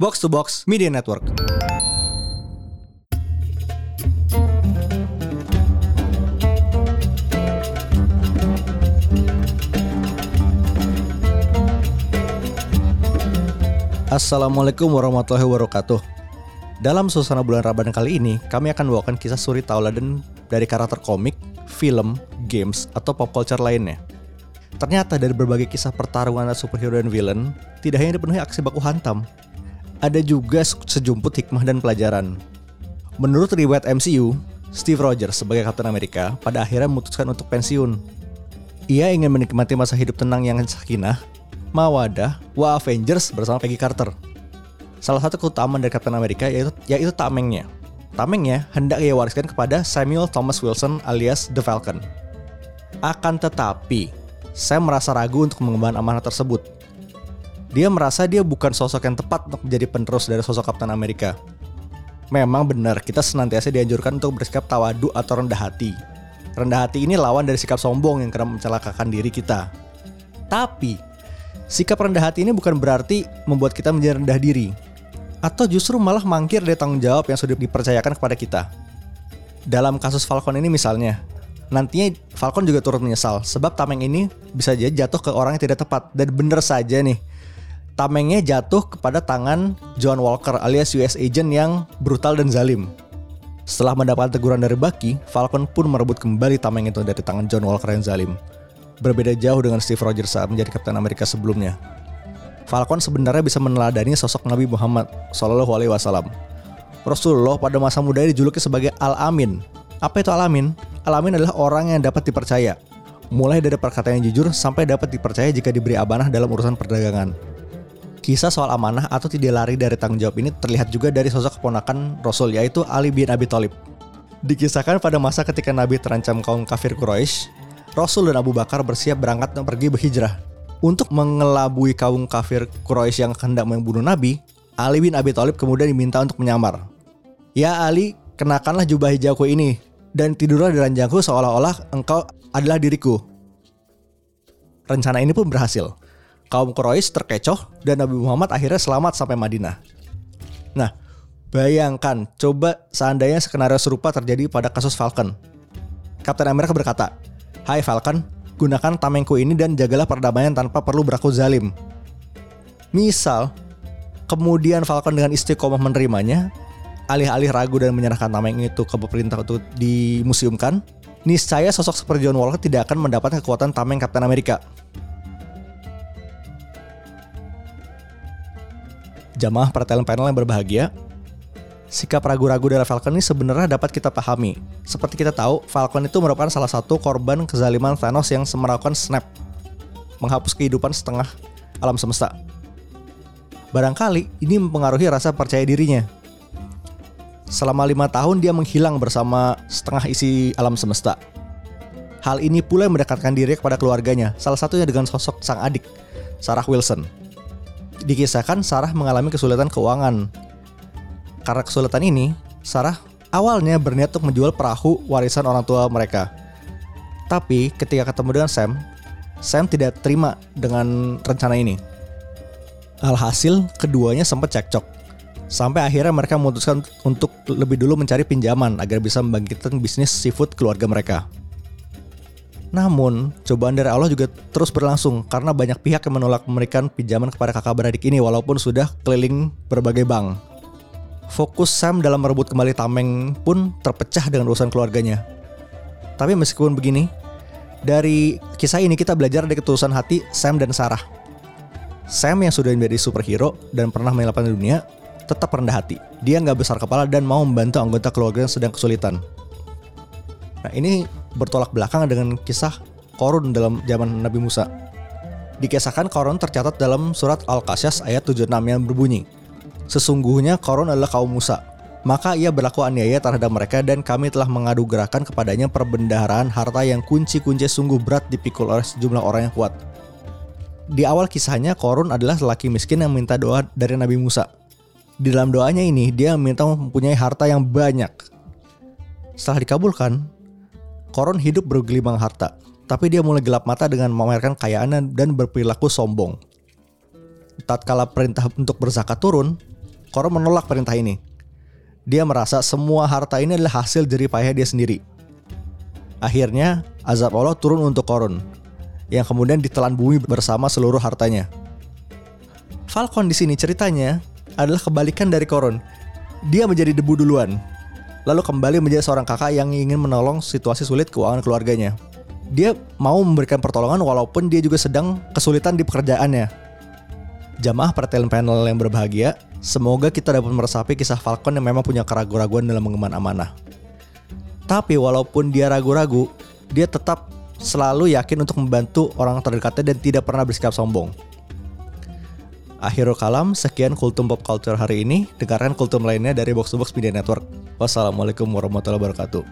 Box to Box Media Network. Assalamualaikum warahmatullahi wabarakatuh. Dalam suasana bulan Ramadan kali ini, kami akan membawakan kisah suri tauladan dari karakter komik, film, games, atau pop culture lainnya. Ternyata dari berbagai kisah pertarungan superhero dan villain, tidak hanya dipenuhi aksi baku hantam, ada juga sejumput hikmah dan pelajaran. Menurut riwayat MCU, Steve Rogers sebagai Kapten Amerika pada akhirnya memutuskan untuk pensiun. Ia ingin menikmati masa hidup tenang yang sakinah Mawadah, Wa Avengers bersama Peggy Carter. Salah satu keutamaan dari Captain America yaitu, yaitu tamengnya. Tamengnya hendak ia wariskan kepada Samuel Thomas Wilson alias The Falcon. Akan tetapi, Sam merasa ragu untuk mengemban amanah tersebut. Dia merasa dia bukan sosok yang tepat untuk menjadi penerus dari sosok Captain America. Memang benar, kita senantiasa dianjurkan untuk bersikap tawadu atau rendah hati. Rendah hati ini lawan dari sikap sombong yang kerap mencelakakan diri kita. Tapi, Sikap rendah hati ini bukan berarti membuat kita menjadi rendah diri, atau justru malah mangkir dari tanggung jawab yang sudah dipercayakan kepada kita. Dalam kasus Falcon ini misalnya, nantinya Falcon juga turut menyesal sebab tameng ini bisa jadi jatuh ke orang yang tidak tepat dan bener saja nih. Tamengnya jatuh kepada tangan John Walker alias US agent yang brutal dan zalim. Setelah mendapatkan teguran dari Bucky, Falcon pun merebut kembali tameng itu dari tangan John Walker yang zalim berbeda jauh dengan Steve Rogers saat menjadi Kapten Amerika sebelumnya. Falcon sebenarnya bisa meneladani sosok Nabi Muhammad Shallallahu Alaihi Wasallam. Rasulullah pada masa muda dijuluki sebagai Al Amin. Apa itu Al Amin? Al Amin adalah orang yang dapat dipercaya, mulai dari perkataan yang jujur sampai dapat dipercaya jika diberi amanah dalam urusan perdagangan. Kisah soal amanah atau tidak lari dari tanggung jawab ini terlihat juga dari sosok keponakan Rasul yaitu Ali bin Abi Thalib. Dikisahkan pada masa ketika Nabi terancam kaum kafir Quraisy, Rasul dan Abu Bakar bersiap berangkat dan pergi berhijrah. Untuk mengelabui kaum kafir Quraisy yang hendak membunuh Nabi, Ali bin Abi Thalib kemudian diminta untuk menyamar. Ya Ali, kenakanlah jubah hijauku ini dan tidurlah di ranjangku seolah-olah engkau adalah diriku. Rencana ini pun berhasil. Kaum Quraisy terkecoh dan Nabi Muhammad akhirnya selamat sampai Madinah. Nah, bayangkan coba seandainya skenario serupa terjadi pada kasus Falcon. Kapten Amerika berkata, Hai Falcon, gunakan tamengku ini dan jagalah perdamaian tanpa perlu berlaku zalim. Misal, kemudian Falcon dengan istiqomah menerimanya, alih-alih ragu dan menyerahkan tameng itu ke pemerintah untuk dimuseumkan, niscaya sosok seperti John Walker tidak akan mendapatkan kekuatan tameng Captain America. Jamaah pertelen panel yang berbahagia, sikap ragu-ragu dari Falcon ini sebenarnya dapat kita pahami. Seperti kita tahu, Falcon itu merupakan salah satu korban kezaliman Thanos yang melakukan snap, menghapus kehidupan setengah alam semesta. Barangkali ini mempengaruhi rasa percaya dirinya. Selama lima tahun dia menghilang bersama setengah isi alam semesta. Hal ini pula yang mendekatkan diri kepada keluarganya, salah satunya dengan sosok sang adik, Sarah Wilson. Dikisahkan Sarah mengalami kesulitan keuangan karena kesulitan ini, Sarah awalnya berniat untuk menjual perahu warisan orang tua mereka. Tapi ketika ketemu dengan Sam, Sam tidak terima dengan rencana ini. Alhasil, keduanya sempat cekcok. Sampai akhirnya mereka memutuskan untuk lebih dulu mencari pinjaman agar bisa membangkitkan bisnis seafood keluarga mereka. Namun, cobaan dari Allah juga terus berlangsung karena banyak pihak yang menolak memberikan pinjaman kepada kakak beradik ini walaupun sudah keliling berbagai bank fokus Sam dalam merebut kembali Tameng pun terpecah dengan urusan keluarganya. Tapi meskipun begini, dari kisah ini kita belajar dari ketulusan hati Sam dan Sarah. Sam yang sudah menjadi superhero dan pernah menyelamatkan dunia, tetap rendah hati. Dia nggak besar kepala dan mau membantu anggota keluarga yang sedang kesulitan. Nah ini bertolak belakang dengan kisah Korun dalam zaman Nabi Musa. Dikisahkan Korun tercatat dalam surat Al-Qasyas ayat 76 yang berbunyi, Sesungguhnya Korun adalah kaum Musa. Maka ia berlaku aniaya terhadap mereka dan kami telah mengadu gerakan kepadanya perbendaharaan harta yang kunci-kunci sungguh berat dipikul oleh sejumlah orang yang kuat. Di awal kisahnya Korun adalah lelaki miskin yang minta doa dari Nabi Musa. Di dalam doanya ini dia meminta mempunyai harta yang banyak. Setelah dikabulkan, Korun hidup bergelimang harta, tapi dia mulai gelap mata dengan memamerkan kekayaannya dan berperilaku sombong. Tatkala perintah untuk berzakat turun, Koron menolak perintah ini. Dia merasa semua harta ini adalah hasil jerih payah dia sendiri. Akhirnya, azab Allah turun untuk Koron, yang kemudian ditelan bumi bersama seluruh hartanya. Falcon di sini ceritanya adalah kebalikan dari Koron. Dia menjadi debu duluan, lalu kembali menjadi seorang kakak yang ingin menolong situasi sulit keuangan keluarganya. Dia mau memberikan pertolongan walaupun dia juga sedang kesulitan di pekerjaannya. Jamaah pertelen panel yang berbahagia, semoga kita dapat meresapi kisah Falcon yang memang punya keraguan-raguan dalam mengemban amanah. Tapi walaupun dia ragu-ragu, dia tetap selalu yakin untuk membantu orang terdekatnya dan tidak pernah bersikap sombong. Akhirul kalam, sekian Kultum Pop Culture hari ini. Dengarkan Kultum lainnya dari Box to Box Media Network. Wassalamualaikum warahmatullahi wabarakatuh.